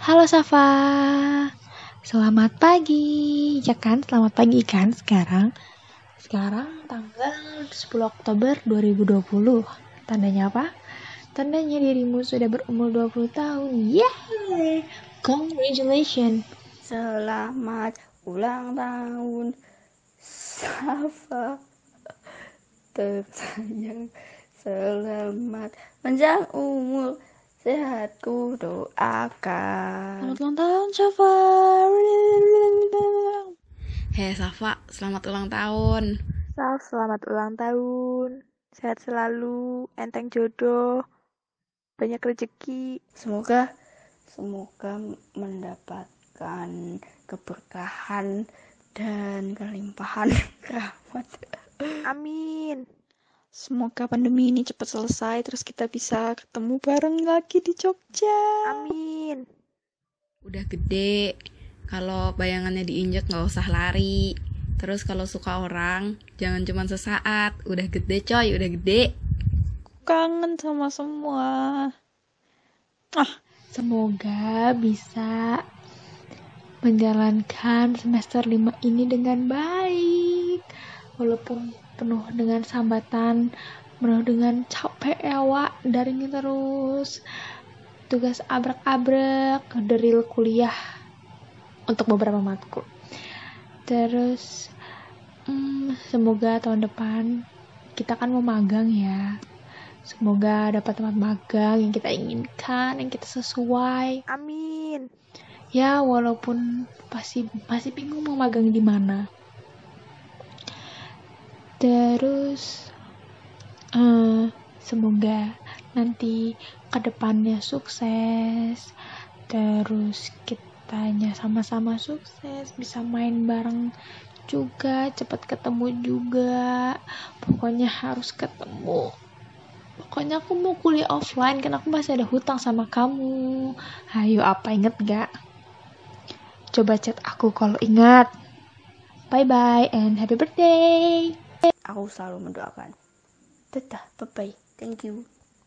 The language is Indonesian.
Halo Safa, selamat pagi. Ya kan, selamat pagi kan sekarang. Sekarang tanggal 10 Oktober 2020. Tandanya apa? Tandanya dirimu sudah berumur 20 tahun. Yeay! Congratulations. Selamat ulang tahun Safa tersayang. Selamat panjang umur Sehatku doakan. Selamat ulang tahun, Safa. Hei Safa, selamat ulang tahun. Saf, selamat ulang tahun. Sehat selalu, enteng jodoh, banyak rezeki. Semoga semoga mendapatkan keberkahan dan kelimpahan rahmat. Amin. Semoga pandemi ini cepat selesai, terus kita bisa ketemu bareng lagi di Jogja. Amin. Udah gede, kalau bayangannya diinjek nggak usah lari. Terus kalau suka orang, jangan cuma sesaat. Udah gede coy, udah gede. Kangen sama semua. Ah, semoga bisa menjalankan semester 5 ini dengan baik. Walaupun penuh dengan sambatan, penuh dengan capek ya Wak, daringin terus. Tugas abrak-abrak, deril kuliah untuk beberapa matkul. Terus, hmm, semoga tahun depan kita kan mau magang ya. Semoga dapat tempat magang yang kita inginkan, yang kita sesuai. Amin. Ya, walaupun pasti masih bingung mau magang di mana. Terus uh, semoga nanti ke depannya sukses. Terus kitanya sama-sama sukses, bisa main bareng juga, cepat ketemu juga. Pokoknya harus ketemu. Pokoknya aku mau kuliah offline kan aku masih ada hutang sama kamu. Ayo apa inget gak? Coba chat aku kalau ingat. Bye bye and happy birthday. Aku selalu mendoakan. Dadah, bye bye. Thank you.